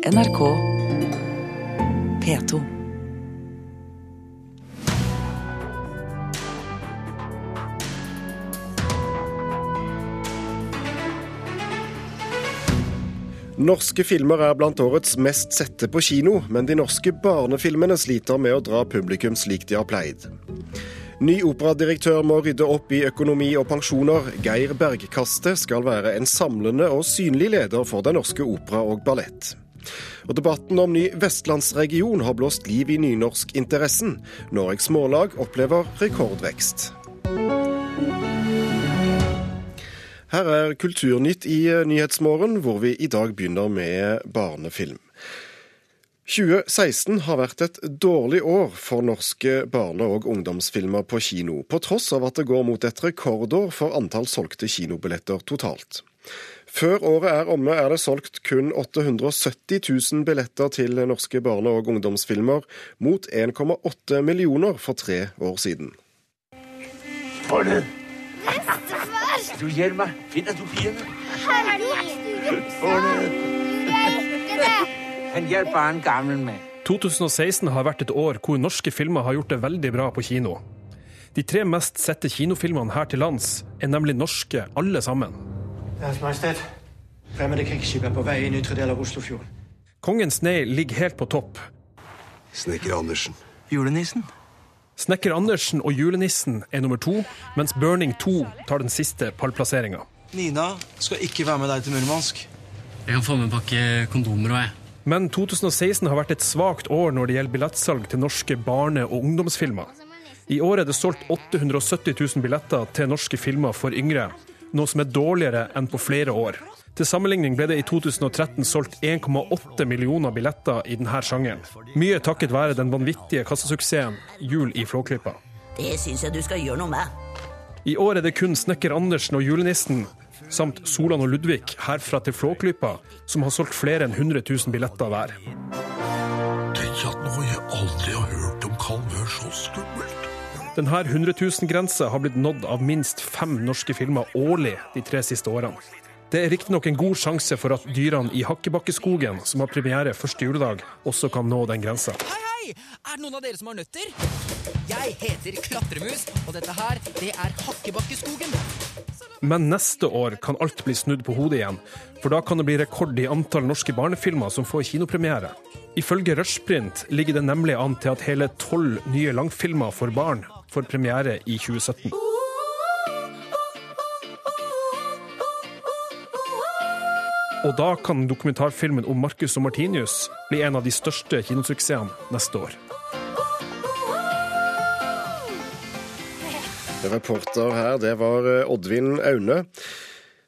NRK P2. Norske filmer er blant årets mest sette på kino, men de norske barnefilmene sliter med å dra publikum slik de har pleid. Ny operadirektør må rydde opp i økonomi og pensjoner. Geir Bergkaste skal være en samlende og synlig leder for Den norske opera og ballett. Og Debatten om ny vestlandsregion har blåst liv i nynorskinteressen. Norges Smålag opplever rekordvekst. Her er Kulturnytt i Nyhetsmorgen, hvor vi i dag begynner med barnefilm. 2016 har vært et dårlig år for norske barne- og ungdomsfilmer på kino, på tross av at det går mot et rekordår for antall solgte kinobilletter totalt. Før året er omme er det solgt kun 870 000 billetter til norske barne- og ungdomsfilmer, mot 1,8 millioner for tre år siden. Arne! Du hjelper meg. Finn deg. Han gammel med. 2016 har vært et år hvor norske filmer har gjort det veldig bra på kino. De tre mest sette kinofilmene her til lands er nemlig norske, alle sammen. Deres Majestet. Fremmede krigsskip er på vei inn ytre del av Oslofjorden. Kongens nei ligger helt på topp. Snekker Andersen. Julenissen? Snekker Andersen og Julenissen er nummer to, mens Burning 2 tar den siste pallplasseringa. Nina skal ikke være med deg til Murmansk. Jeg kan få med en pakke kondomer òg, jeg. Men 2016 har vært et svakt år når det gjelder billettsalg til norske barne- og ungdomsfilmer. I år er det solgt 870 000 billetter til norske filmer for yngre, noe som er dårligere enn på flere år. Til sammenligning ble det i 2013 solgt 1,8 millioner billetter i denne sjangeren. Mye takket være den vanvittige kassasuksessen Jul i Flåklypa. Det syns jeg du skal gjøre noe med. I år er det kun Snekker Andersen og Julenissen samt Solan og Ludvig herfra til Flåklypa som har solgt flere enn 100 000 billetter hver. Tenk at noe jeg aldri har hørt om kan være så skummelt. Denne 100 000-grensa har blitt nådd av minst fem norske filmer årlig de tre siste årene. Det er riktignok en god sjanse for at dyrene i Hakkebakkeskogen, som har premiere første juledag, også kan nå den grensa. Hei, hei! Er det noen av dere som har nøtter? Jeg heter Klatremus, og dette her, det er Hakkebakkeskogen. Men neste år kan alt bli snudd på hodet igjen, for da kan det bli rekord i antall norske barnefilmer som får kinopremiere. Ifølge Rushprint ligger det nemlig an til at hele tolv nye langfilmer for barn får premiere i 2017. Og da kan dokumentarfilmen om Marcus og Martinius bli en av de største kinosuksessene neste år. Reporter her, det var eh, Oddvin Aune.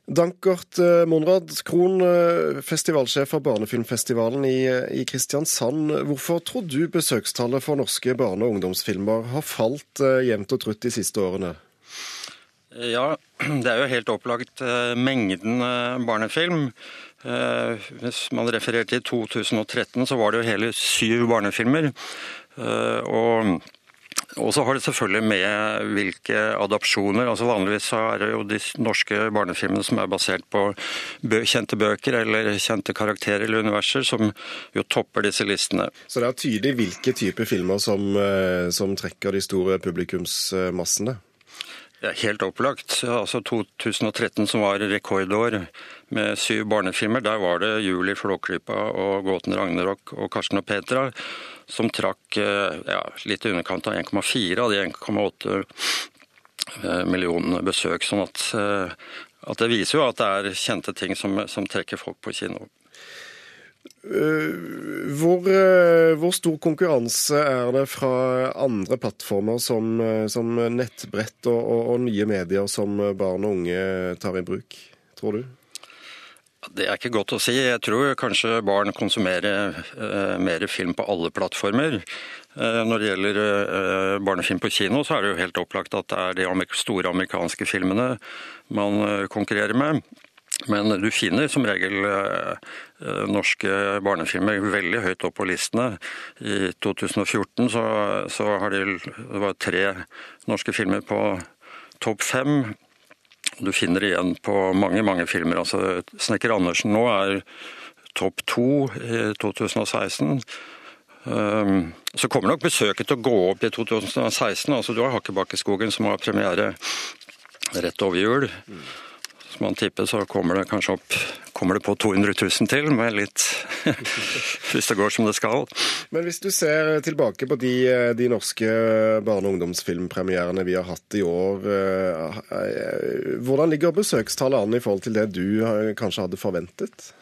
Dankert eh, Monrad Krohn, eh, festivalsjef for Barnefilmfestivalen i, i Kristiansand. Hvorfor tror du besøkstallet for norske barne- og ungdomsfilmer har falt jevnt og trutt de siste årene? Ja, det er jo helt opplagt mengden barnefilm. Hvis man refererer til 2013, så var det jo hele syv barnefilmer. Og og så har det selvfølgelig med hvilke adopsjoner. altså Vanligvis så er det jo de norske barnefilmene som er basert på kjente bøker eller kjente karakterer eller universer, som jo topper disse listene. Så det er tydelig hvilke typer filmer som, som trekker de store publikumsmassene? Ja, helt opplagt. Altså 2013 som var rekordår med syv barnefilmer, der var det Juli Flåklypa og Gåten Ragnarok og Karsten og Petra som trakk ja, litt i underkant av 1,4 av de 1,8 millionene besøk. sånn at, at, det viser jo at det er kjente ting som, som trekker folk på kino. Hvor, hvor, stor konkurranse er det fra andre plattformer som, som nettbrett og, og, og, nye medier som barn og unge tar i bruk, tror du? Det er ikke godt å si. Jeg tror kanskje barn konsumerer uh, mer film på alle plattformer. Uh, når det gjelder uh, barnefilm på kino, så er det jo helt opplagt at det er de store amerikanske filmene man konkurrerer med. Men du finner som regel norske barnefilmer veldig høyt opp på listene. I 2014 så, så har det, det var tre norske filmer på topp fem. Du finner igjen på mange mange filmer. altså Snekker Andersen nå er topp to i 2016. Um, så kommer nok besøket til å gå opp i 2016. altså Du har Hakkebakkeskogen som har premiere rett over jul. Så man tipper så kommer det kanskje opp kommer det på 200 000 til, med litt hvis det går som det skal. Men hvis du ser tilbake på de, de norske barne- og ungdomsfilmpremierene vi har hatt i år, eh, hvordan ligger besøkstallet an i forhold til det du kanskje hadde forventet?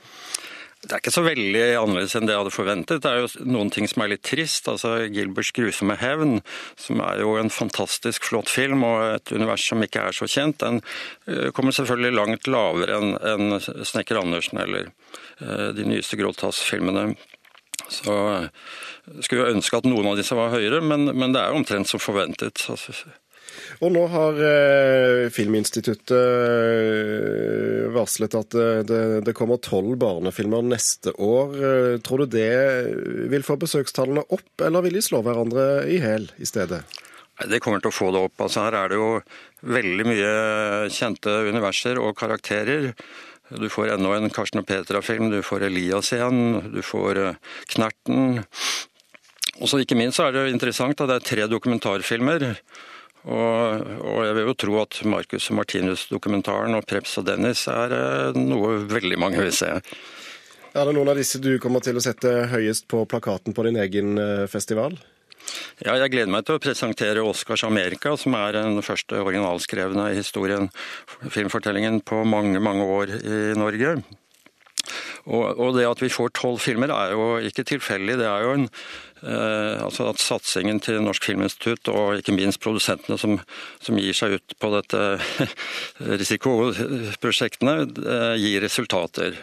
Det er ikke så veldig annerledes enn det jeg hadde forventet. Det er jo noen ting som er litt trist. altså Gilberts grusomme hevn, som er jo en fantastisk flott film og et univers som ikke er så kjent, den eh, kommer selvfølgelig langt lavere enn Snekker Andersen eller eh, de nyeste Gråtass-filmene. Så eh, skulle jo ønske at noen av disse var høyere, men, men det er jo omtrent som forventet. Altså, og nå har eh, Filminstituttet eh, varslet at eh, det, det kommer tolv barnefilmer neste år. Tror du det vil få besøkstallene opp, eller vil de slå hverandre i hæl i stedet? Det kommer til å få det opp. Altså, her er det jo veldig mye kjente universer og karakterer. Du får ennå en Karsten og Petra-film, du får Elias igjen, du får Knerten. Og så ikke minst så er det interessant at det er tre dokumentarfilmer. Og, og, jeg vil jo tro at Marcus og Martinus-dokumentaren og Preps og Dennis er eh, noe veldig mange vil se. Er det noen av disse du kommer til å sette høyest på plakaten på din egen eh, festival? Ja, jeg gleder meg til å presentere Oscars Amerika, som er den første originalskrevne historien, filmfortellingen, på mange, mange år i Norge. Og, og det at vi får tolv filmer er jo ikke tilfeldig. Det er jo en Eh, altså at satsingen til Norsk Filminstitutt og ikke minst produsentene som, som gir seg ut på dette risikoprosjektene, eh, gir resultater.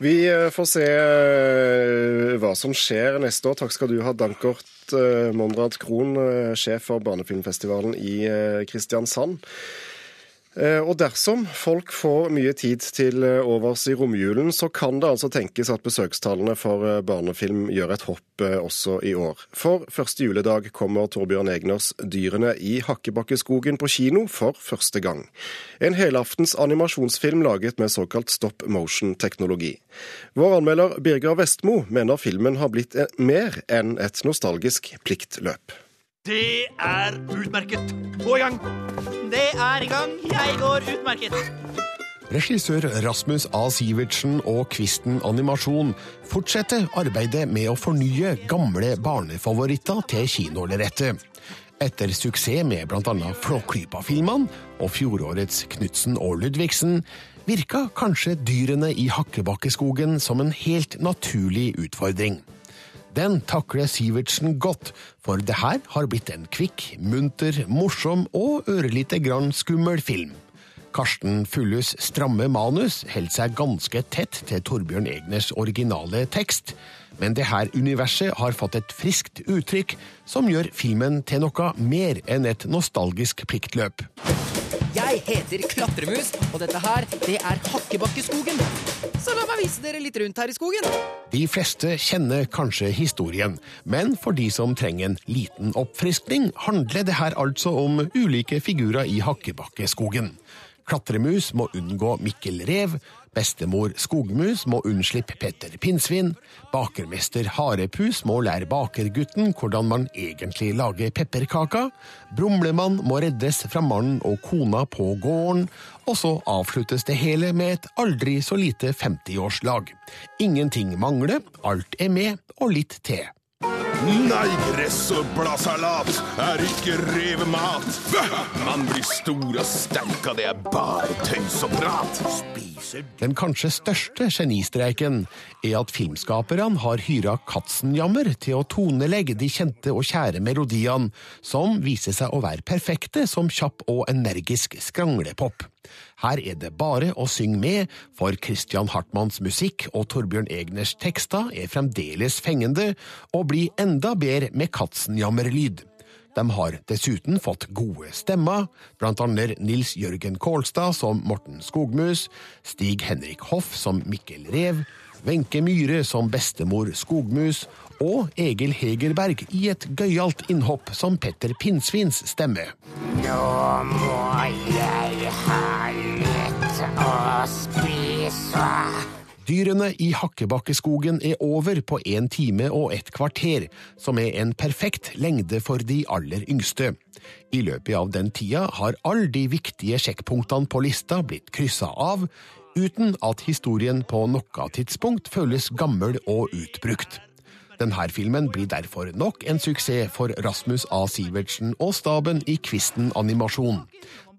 Vi eh, får se hva som skjer neste år. Takk skal du ha, Dankert Monrad Krohn, sjef for Barnefilmfestivalen i Kristiansand. Eh, og dersom folk får mye tid til eh, overs i romjulen, så kan det altså tenkes at besøkstallene for eh, barnefilm gjør et hopp også i år. For første juledag kommer Torbjørn Egners 'Dyrene i Hakkebakkeskogen' på kino for første gang. En helaftens animasjonsfilm laget med såkalt stop motion-teknologi. Vår anmelder Birger Vestmo mener filmen har blitt mer enn et nostalgisk pliktløp. Det er utmerket. Gå i gang. Det er i gang. Jeg går utmerket. Regissør Rasmus A. Sivertsen og Kvisten Animasjon fortsetter arbeidet med å fornye gamle barnefavoritter til kinolerretet. Etter suksess med bl.a. Flåklypa-filmene og fjorårets Knutsen og Ludvigsen, virka kanskje dyrene i Hakkebakkeskogen som en helt naturlig utfordring. Den takler Sivertsen godt, for det her har blitt en kvikk, munter, morsom og ørlite grann skummel film. Karsten Fullus stramme manus holder seg ganske tett til Torbjørn Egners originale tekst, men det her universet har fått et friskt uttrykk som gjør filmen til noe mer enn et nostalgisk pliktløp. Jeg heter Klatremus, og dette her, det er Hakkebakkeskogen. Så la meg vise dere litt rundt her i skogen. De fleste kjenner kanskje historien, men for de som trenger en liten oppfriskning, handler det her altså om ulike figurer i Hakkebakkeskogen. Klatremus må unngå Mikkel Rev, Bestemor Skogmus må unnslippe Petter Pinnsvin. Bakermester Harepus må lære bakergutten hvordan man egentlig lager pepperkaker. Brumlemann må reddes fra mannen og kona på gården. Og så avsluttes det hele med et aldri så lite 50-årslag. Ingenting mangler, alt er med, og litt til. Nei, gress og bladsalat er ikke revemat. Man blir stor og sterk av det er bare tøys og prat. Den kanskje største genistreiken er at filmskaperne har hyra Katzenjammer til å tonelegge de kjente og kjære melodiene, som viser seg å være perfekte som kjapp og energisk skranglepop. Her er det bare å synge med, for Christian Hartmanns musikk og Torbjørn Egners tekster er fremdeles fengende, og blir enda bedre med Katzenjammer-lyd. De har dessuten fått gode stemmer, blant annet Nils Jørgen Kålstad som Morten Skogmus, Stig Henrik Hoff som Mikkel Rev, Wenche Myhre som bestemor Skogmus og Egil Hegerberg i et gøyalt innhopp som Petter Pinnsvins stemme. Nå må jeg ha litt å spise. Dyrene i Hakkebakkeskogen er over på en time og et kvarter, som er en perfekt lengde for de aller yngste. I løpet av den tida har alle de viktige sjekkpunktene på lista blitt kryssa av, uten at historien på noe tidspunkt føles gammel og utbrukt. Denne filmen blir derfor nok en suksess for Rasmus A. Sivertsen og staben i Kvisten Animasjon.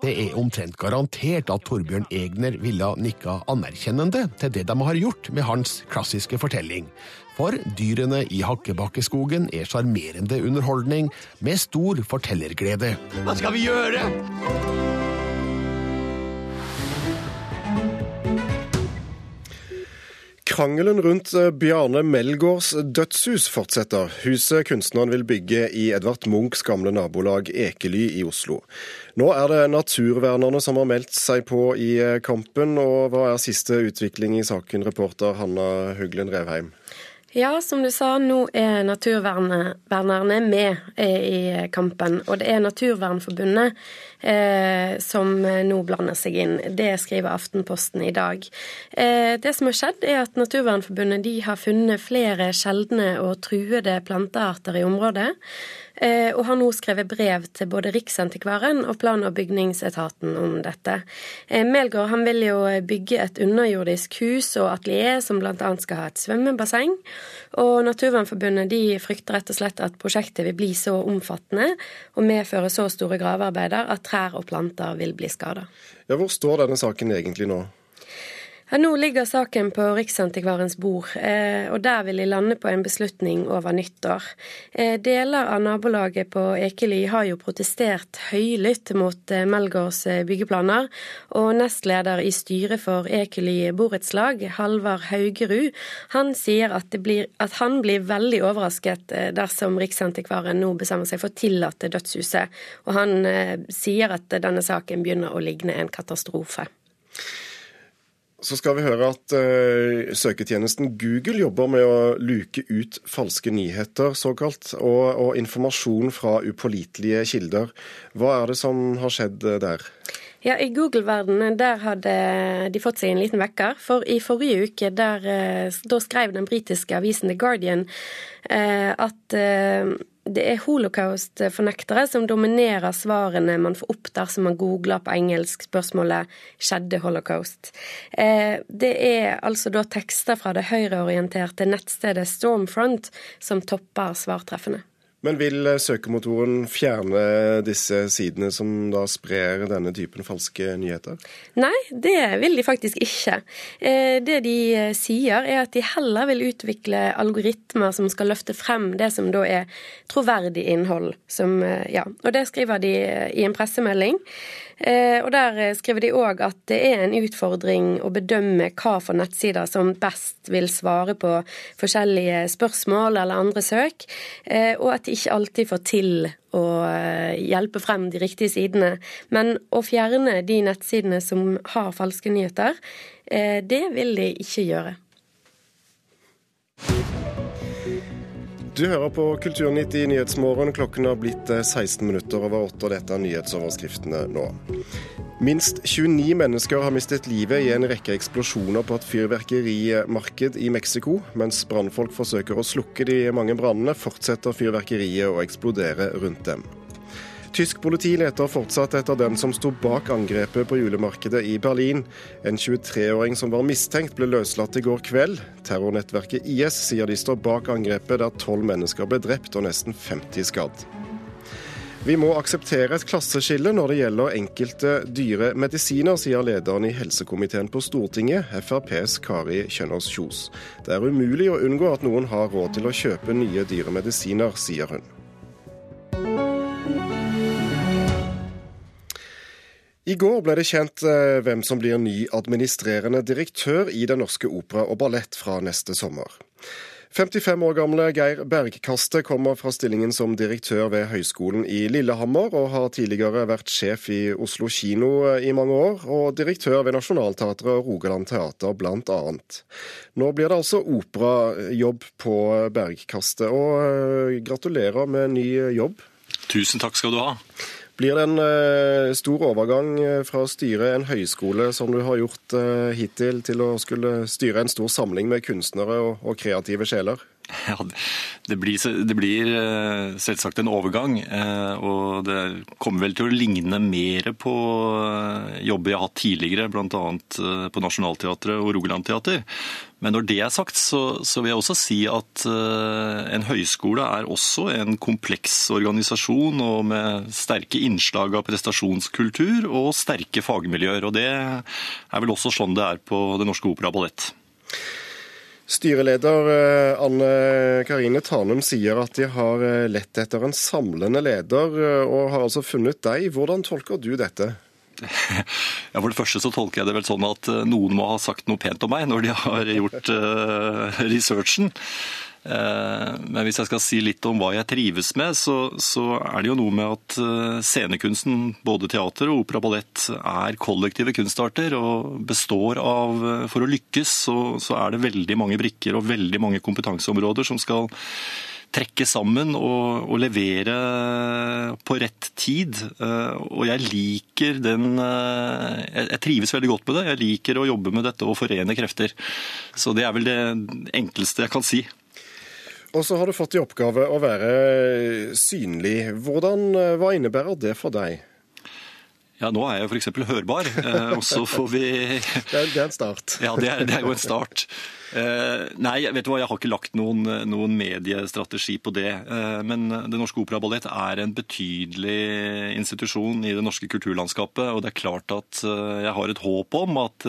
Det er omtrent garantert at Torbjørn Egner ville nikka anerkjennende til det de har gjort med hans klassiske fortelling. For dyrene i Hakkebakkeskogen er sjarmerende underholdning med stor fortellerglede. Hva skal vi gjøre? Krangelen rundt eh, Bjarne Melgaards dødshus fortsetter. Huset kunstneren vil bygge i Edvard Munchs gamle nabolag Ekely i Oslo. Nå er det naturvernerne som har meldt seg på i eh, kampen, og hva er siste utvikling i saken, reporter Hanna Huglen Revheim? Ja, som du sa, nå er naturvernerne med eh, i kampen. Og det er Naturvernforbundet eh, som nå blander seg inn. Det skriver Aftenposten i dag. Eh, det som har skjedd, er at Naturvernforbundet de har funnet flere sjeldne og truede plantearter i området. Eh, og har nå skrevet brev til både Riksantikvaren og plan- og bygningsetaten om dette. Eh, Melgaard han vil jo bygge et underjordisk hus og atelier som bl.a. skal ha et svømmebasseng. Og Naturvernforbundet de frykter rett og slett at prosjektet vil bli så omfattende og medføre så store gravearbeider at trær og planter vil bli skada. Ja, hvor står denne saken egentlig nå? Ja, nå ligger saken på Riksantikvarens bord, eh, og der vil de lande på en beslutning over nyttår. Eh, deler av nabolaget på Ekely har jo protestert høylytt mot eh, Melgaards byggeplaner, og nestleder i styret for Ekely borettslag, Halvard Haugerud, han sier at, blir, at, han blir veldig overrasket dersom Riksantikvaren nå bestemmer seg for å tillate dødshuset, og han sier at denne saken begynner å ligne en katastrofe. Så skal vi høre at uh, søketjenesten Google jobber med å luke ut falske nyheter, såkalt, og, og informasjon fra upålitelige kilder. Hva er det som har skjedd uh, der? Ja, I Google-verdenen der hadde de fått seg en liten vekker. For i forrige uke der, uh, da skrev den britiske avisen The Guardian at det er holocaust-fornektere som dominerer svarene man får opp dersom man googler på engelsk spørsmålet 'skjedde holocaust'. Eh, det er altså da tekster fra det høyreorienterte nettstedet Stormfront som topper svartreffene. Men vil eh, søkemotoren fjerne disse sidene som da sprer denne typen falske nyheter? Nei, det vil de faktisk ikke. Eh, det de eh, sier er at de heller vil utvikle algoritmer som skal løfte frem det som da er troverdig innhold. Som, ja, og det skriver de i en pressemelding. Eh, og Der eh, skriver de òg at det er en utfordring å bedømme hva for nettsider som best vil svare på forskjellige spørsmål eller andre søk, eh, og at de ikke alltid får til å hjelpe frem de riktige sidene. Men å fjerne de nettsidene som har falske nyheter, det vil de ikke gjøre. Du hører på Kulturnytt i Nyhetsmorgen. Klokken har blitt 16 eh, minutter over åtte, og dette er nyhetsoverskriftene nå. Minst 29 mennesker har mistet livet i en rekke eksplosjoner på et fyrverkerimarked i Mexico. Mens brannfolk forsøker å slukke de mange brannene, fortsetter fyrverkeriet å eksplodere rundt dem. Tysk politi leter fortsatt etter den som sto bak angrepet på julemarkedet i Berlin. En 23-åring som var mistenkt, ble løslatt i går kveld. Terrornettverket IS sier de står bak angrepet der tolv mennesker ble drept og nesten 50 skadd. Vi må akseptere et klasseskille når det gjelder enkelte dyre medisiner, sier lederen i helsekomiteen på Stortinget, FrPs Kari Kjønaas Kjos. Det er umulig å unngå at noen har råd til å kjøpe nye dyre medisiner, sier hun. I går ble det kjent eh, hvem som blir ny administrerende direktør i Den norske opera og ballett fra neste sommer. 55 år gamle Geir Bergkaste kommer fra stillingen som direktør ved Høgskolen i Lillehammer, og har tidligere vært sjef i Oslo kino eh, i mange år, og direktør ved Nationaltheatret og Rogaland Teater blant annet. Nå blir det altså operajobb på Bergkaste, og eh, gratulerer med ny jobb. Tusen takk skal du ha. Blir det en uh, stor overgang fra å styre en høyskole som du har gjort uh, hittil, til å skulle styre en stor samling med kunstnere og kreative sjeler? Ja, det blir, det blir, eh, selvsagt en overgang. Eh, og det kommer vel til å ligne mer på eh, jobber jeg har hatt tidligere, bl.a. på Nationaltheatret og Rogaland Teater. Men når det er sagt, så, så, vil jeg også si at en høyskole er også en kompleks organisasjon og med sterke innslag av prestasjonskultur og sterke fagmiljøer. Og det er vel også sånn det er på Det Norske Opera Ballett. Styreleder eh, Anne Karine Tanum sier at de har eh, lett etter en samlende leder, eh, og har altså funnet deg. Hvordan tolker du dette? Ja, For det første så tolker jeg det vel sånn at noen må ha sagt noe pent om meg når de har gjort researchen. Eh, men hvis jeg skal si litt om hva jeg trives med, så, så, er det jo noe med at eh, scenekunsten, både teater og opera og ballett, er kollektive kunstarter og består av eh, For å lykkes så, så er det veldig mange brikker og veldig mange kompetanseområder som skal trekke sammen og, og, levere på rett tid. Og jeg liker den Jeg trives veldig godt med det. Jeg liker å jobbe med dette og forene krefter. Så det er vel det enkleste jeg kan si. Og så har du fått i oppgave å være synlig. Hvordan, eh, hva innebærer det for deg? Ja, nå er jeg f.eks. hørbar, eh, og så får vi det, er, det er en start. Ja, det er, det er jo en start. Eh, nei, vet du hva, jeg har ikke lagt noen, noen mediestrategi på det. Men Det Norske Operaballett er en betydelig institusjon i det norske kulturlandskapet. Og det er klart at jeg har et håp om at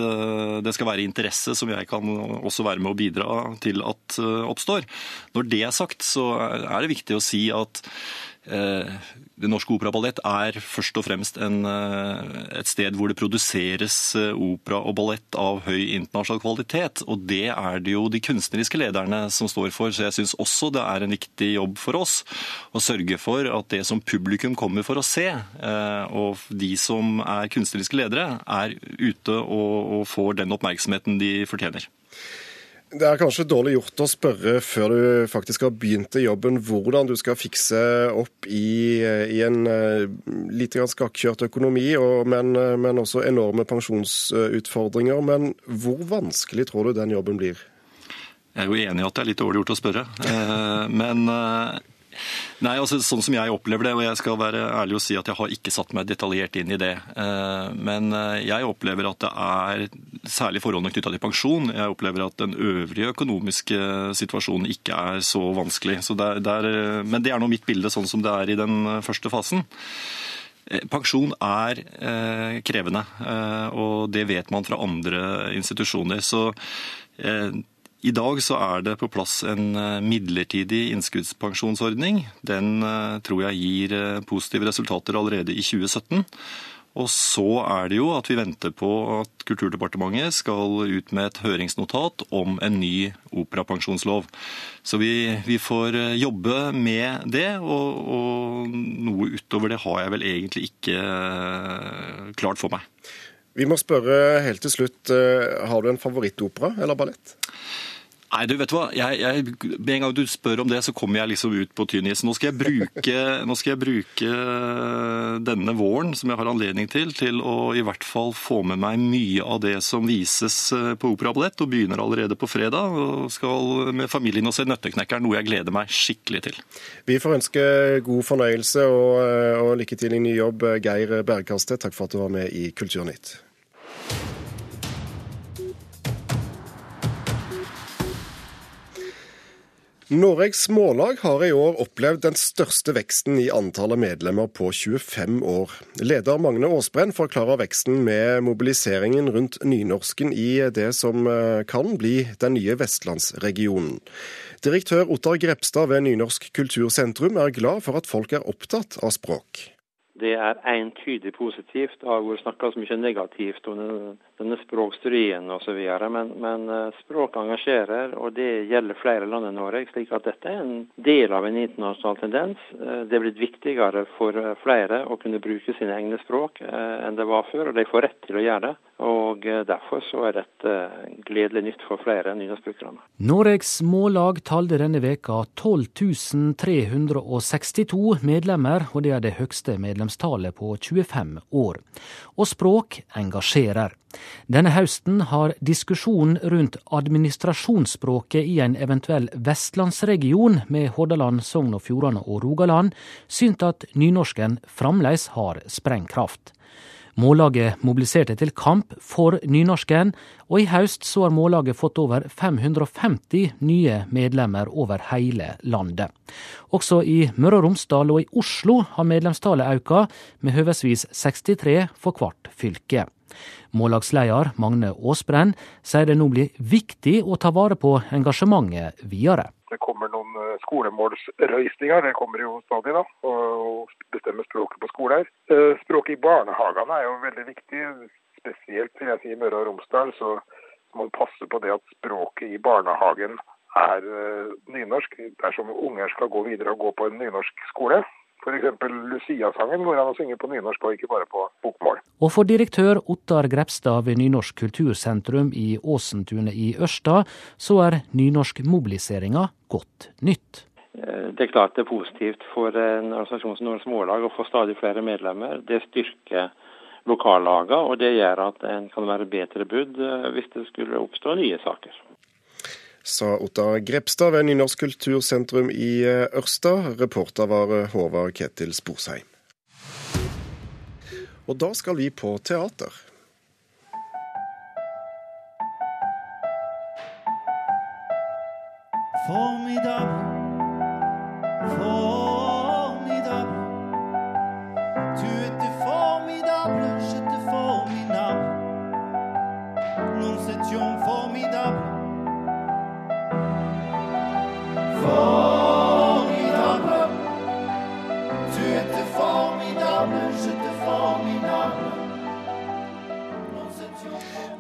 det skal være interesse som jeg kan også være med å bidra til at oppstår. Når det er sagt, så er det viktig å si at Eh, det Norske operaballett er først og fremst en, eh, et sted hvor det produseres eh, opera og ballett av høy internasjonal kvalitet. Og det er det jo de kunstneriske lederne som står for. Så jeg syns også det er en viktig jobb for oss å sørge for at det som publikum kommer for å se, og de som er kunstneriske ledere, er ute og, og får den oppmerksomheten de fortjener. Det er kanskje dårlig gjort å spørre før du faktisk har begynt i jobben, hvordan du skal fikse opp i, i en uh, litt skakkjørt økonomi, og, men, uh, men, også enorme pensjonsutfordringer. Men hvor vanskelig tror du den jobben blir? Jeg er jo enig i at det er litt dårlig gjort å spørre. Uh, men Nei, altså Sånn som jeg opplever det, og jeg skal være ærlig og si at jeg har ikke satt meg detaljert inn i det. Eh, men eh, jeg opplever at det er særlig forholdene knytta til pensjon. Jeg opplever at den øvrige økonomiske situasjonen ikke er så vanskelig. Så det er, det er, men det er nå mitt bilde sånn som det er i den første fasen. Pensjon er eh, krevende, eh, og det vet man fra andre institusjoner. Så eh, i dag så er det på plass en eh, midlertidig innskuddspensjonsordning. Den eh, tror jeg gir eh, positive resultater allerede i 2017. Og så er det jo at vi venter på at Kulturdepartementet skal ut med et høringsnotat om en ny operapensjonslov. Så vi, vi får jobbe med det, og, og, noe utover det har jeg vel egentlig ikke klart for meg. Vi må spørre helt til slutt, har du en favorittopera eller ballett? Nei, du vet hva. Jeg, jeg, med en gang du spør om det, så kommer jeg liksom ut på tynn is. Nå, skal jeg bruke, nå skal jeg bruke denne våren, som jeg har anledning til, til å i hvert fall få med meg mye av det som vises eh, på Opera Ballett, og begynner allerede på fredag. Og skal med familien og se 'Nøtteknekkeren', noe jeg gleder meg skikkelig til. Vi får ønske god fornøyelse og, eh, og lykke til i ny jobb, Geir Bergkastet. Takk for at du var med i Kulturnytt. Norges Smålag har i år opplevd den største veksten i antallet medlemmer på 25 år. Leder Magne Aasbrenn forklarer veksten med mobiliseringen rundt nynorsken i det som eh, kan bli den nye vestlandsregionen. Direktør Ottar Grepstad ved Nynorsk kultursentrum er glad for at folk er opptatt av språk. Det er entydig positivt. Det har vært snakka så mye negativt om denne språkstudien osv. Men, men språk engasjerer, og det gjelder flere land enn Norge. slik at dette er en del av en internasjonal tendens. Det er blitt viktigere for flere å kunne bruke sine egne språk enn det var før, og de får rett til å gjøre det. Og Derfor så er dette gledelig nytt for flere nynorskbrukere. Norges Mållag talte denne veka 12 362 medlemmer, og det er det høgste medlemstallet på 25 år. Og språk engasjerer. Denne høsten har diskusjonen rundt administrasjonsspråket i en eventuell vestlandsregion med Hordaland, Sogn og Fjordane og Rogaland synt at nynorsken fremdeles har sprengkraft. Mållaget mobiliserte til kamp for nynorsken, og i høst så har Mållaget fått over 550 nye medlemmer over hele landet. Også i Møre og Romsdal og i Oslo har medlemstallet økt, med høvesvis 63 for hvert fylke. Mållagsleder Magne Aasbrenn sier det nå blir viktig å ta vare på engasjementet videre. Det kommer noen eh, skolemålsrøystinger, det kommer jo stadig, da. Og bestemme språket på skoler. Eh, språket i barnehagene er jo veldig viktig. Spesielt vil jeg si i Møre og Romsdal så må man passe på det at språket i barnehagen er eh, nynorsk. Dersom unger skal gå videre og gå på en nynorsk skole, F.eks. Lucia-sangen går an å synge på nynorsk og ikke bare på bokmål. Og for direktør Ottar Grepstad ved Nynorsk kultursentrum i Åsentunet i Ørsta, så er nynorskmobiliseringa godt nytt. Eh, det er klart det er positivt for en organisasjon som Nordens Mållag å få stadig flere medlemmer. Det styrker lokallagene, og det gjør at en kan være bedre budd eh, hvis det skulle oppstå nye saker sa Otta Grepstad ved Nynorsk kultursentrum i eh, Ørsta. Reporter var eh, Håvard Ketil Sporsheim. Og da skal vi på teater.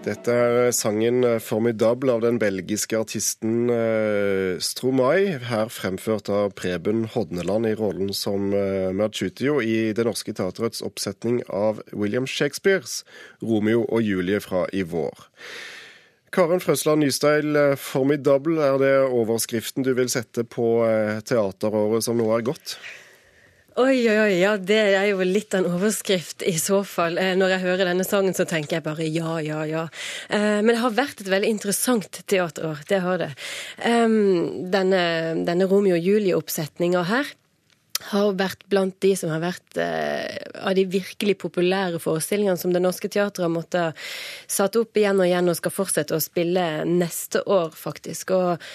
Dette er sangen 'Formidable' av den belgiske artisten eh, Stromae, her fremført av Preben Hodneland i rollen som eh, Mercutio i Det Norske Teatrets oppsetning av William Shakespeares 'Romeo og Julie' fra i vår. Karen Frøsland Nysteil, eh, formidable er det overskriften du vil sette på eh, teateråret som nå er gått? Oi, oi, oi, ja, det er jo litt av en overskrift i så fall. Eh, når jeg hører denne sangen, så tenker jeg bare ja, ja, ja. Men det har vært et veldig interessant teaterår, det har det. Denne, denne Romeo Julie-oppsetninga her har vært blant de som har vært eh, av de virkelig populære forestillingene som Det Norske Teatret har måttet satt opp igjen og igjen og skal fortsette å spille neste år, faktisk. Og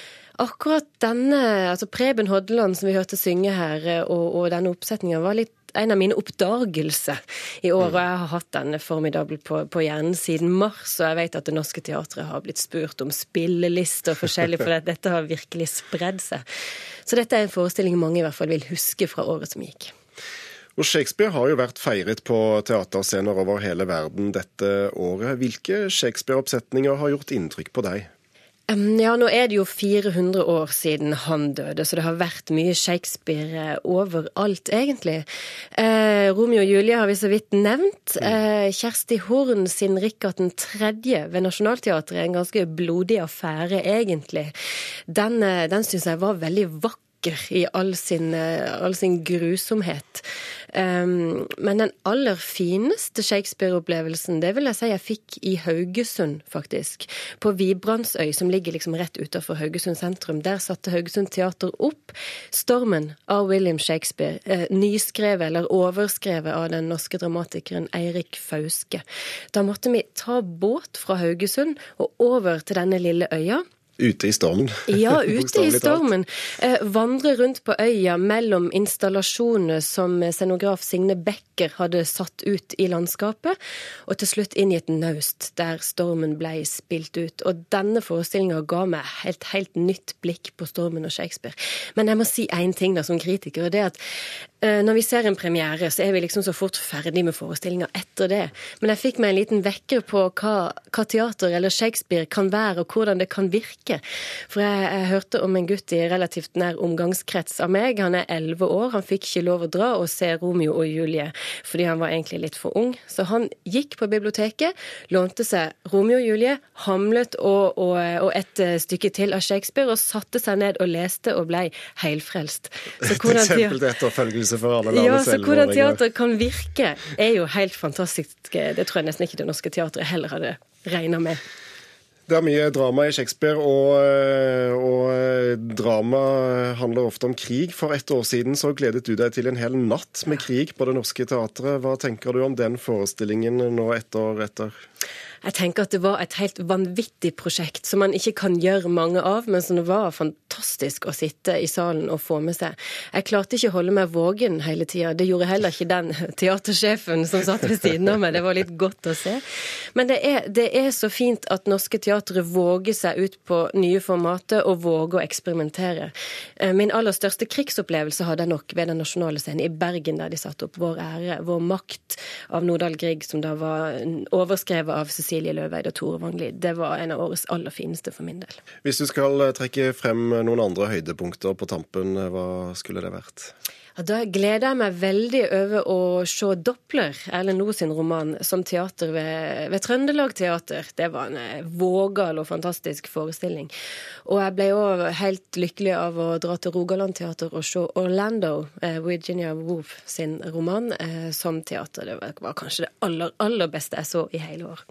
akkurat denne, altså Preben Hodland som vi hørte synge her, eh, og, og denne oppsetningen var litt en av mine oppdagelser i år. Og jeg har hatt denne formidabel på, på, hjernen siden mars, og jeg vet at Det Norske Teatret har blitt spurt om spillelister og forskjellig, for dette har virkelig spredd seg. Så dette er en forestilling mange i hvert fall vil huske fra året som gikk. Og Shakespeare har jo vært feiret på teaterscener over hele verden dette året. Hvilke Shakespeare-oppsetninger har gjort inntrykk på deg? Ja, nå er det jo 400 år siden han døde, så det har vært mye Shakespeare eh, overalt, egentlig. Eh, Romeo og Julie har vi så vidt nevnt. Mm. Eh, Kjersti Horn sin Rikard 3. ved Nationaltheatret, en ganske blodig affære, egentlig. Den, eh, den syns jeg var veldig vakker i all sin, eh, all sin grusomhet. Um, men den aller fineste Shakespeare-opplevelsen, det vil jeg si jeg fikk i Haugesund, faktisk. På Vibrandsøy, som ligger liksom rett utenfor Haugesund sentrum. Der satte Haugesund Teater opp 'Stormen' av William Shakespeare. Eh, nyskrevet eller overskrevet av den norske dramatikeren Eirik Fauske. Da måtte vi ta båt fra Haugesund og over til denne lille øya. Ute i stormen. Ja, ute i stormen. Eh, vandre rundt på øya mellom installasjoner som scenograf Signe Becker hadde satt ut i landskapet, og til slutt inn i et naust der stormen ble spilt ut. Og denne forestillinga ga meg et helt nytt blikk på stormen og Shakespeare. Men jeg må si én ting da som kritiker, og det er at eh, når vi ser en premiere, så er vi liksom så fort ferdig med forestillinga etter det. Men jeg fikk meg en liten vekker på hva, hva teater eller Shakespeare kan være, og hvordan det kan virke ikke. For jeg, jeg, hørte om en gutt i relativt nær omgangskrets av meg. Han er elleve år. Han fikk ikke lov å dra og se Romeo og Julie fordi han var egentlig litt for ung. Så han gikk på biblioteket, lånte seg Romeo og Julie, Hamlet og, og, og et eh, stykke til av Shakespeare, og satte seg ned og leste og blei heilfrelst. Så hvordan, et eksempel til etterfølgelse for alle landets ja, så hvordan teater kan virke, er jo helt fantastisk. Det tror jeg nesten ikke Det Norske Teatret heller hadde regna med. Det er mye drama i Shakespeare, og, eh, og, eh, drama handler ofte om krig. For ett år siden så gledet du deg til en hel natt med krig på Det Norske Teatret. Hva tenker du om den forestillingen nå etter etter? Jeg tenker at det var et helt vanvittig prosjekt som man ikke kan gjøre mange av, men som det var fantastisk å sitte i salen og få med seg. Jeg klarte ikke å holde meg vågen hele tida. Det gjorde heller ikke den teatersjefen som satt ved siden av meg. Det var litt godt å se. Men det er, det er så fint at norske teatre våger seg ut på nye formater og våger å eksperimentere. Eh, min aller største krigsopplevelse hadde jeg nok ved Den nasjonale scenen i Bergen, der de satte opp Vår ære, Vår makt av Nordahl Grieg, som da var overskrevet av Cecilie Silje Løveid og Tore Vangli. Det var en av årets aller fineste for min del. Hvis du skal trekke frem noen andre høydepunkter på tampen, hva skulle det vært? Da gleder jeg meg veldig over å se Doppler, Erlend Loe sin roman, som teater ved, ved Trøndelag Teater. Det var en eh, vågal og fantastisk forestilling. Og jeg ble òg helt lykkelig av å dra til Rogaland Teater og se Orlando, Virginia Woolf sin roman, som teater. Det var kanskje det aller, aller beste jeg så i hele år.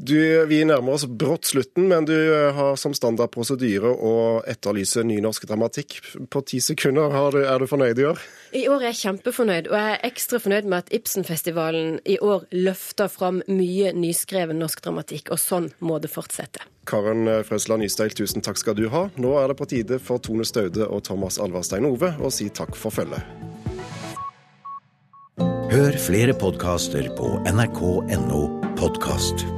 Du, vi nærmer oss brått slutten, men du har som standard prosedyre å etterlyse nynorsk dramatikk. På ti sekunder, du, er du fornøyd i år? I år er jeg kjempefornøyd, og jeg er ekstra fornøyd med at Ibsenfestivalen i år løfter fram mye nyskreven norsk dramatikk, og sånn må det fortsette. Karen Frøsland Nysteil, tusen takk skal du ha. Nå er det på tide for Tone Staude og Thomas Alvarstein Ove å si takk for følget. Hør flere podkaster på nrk.no podkast.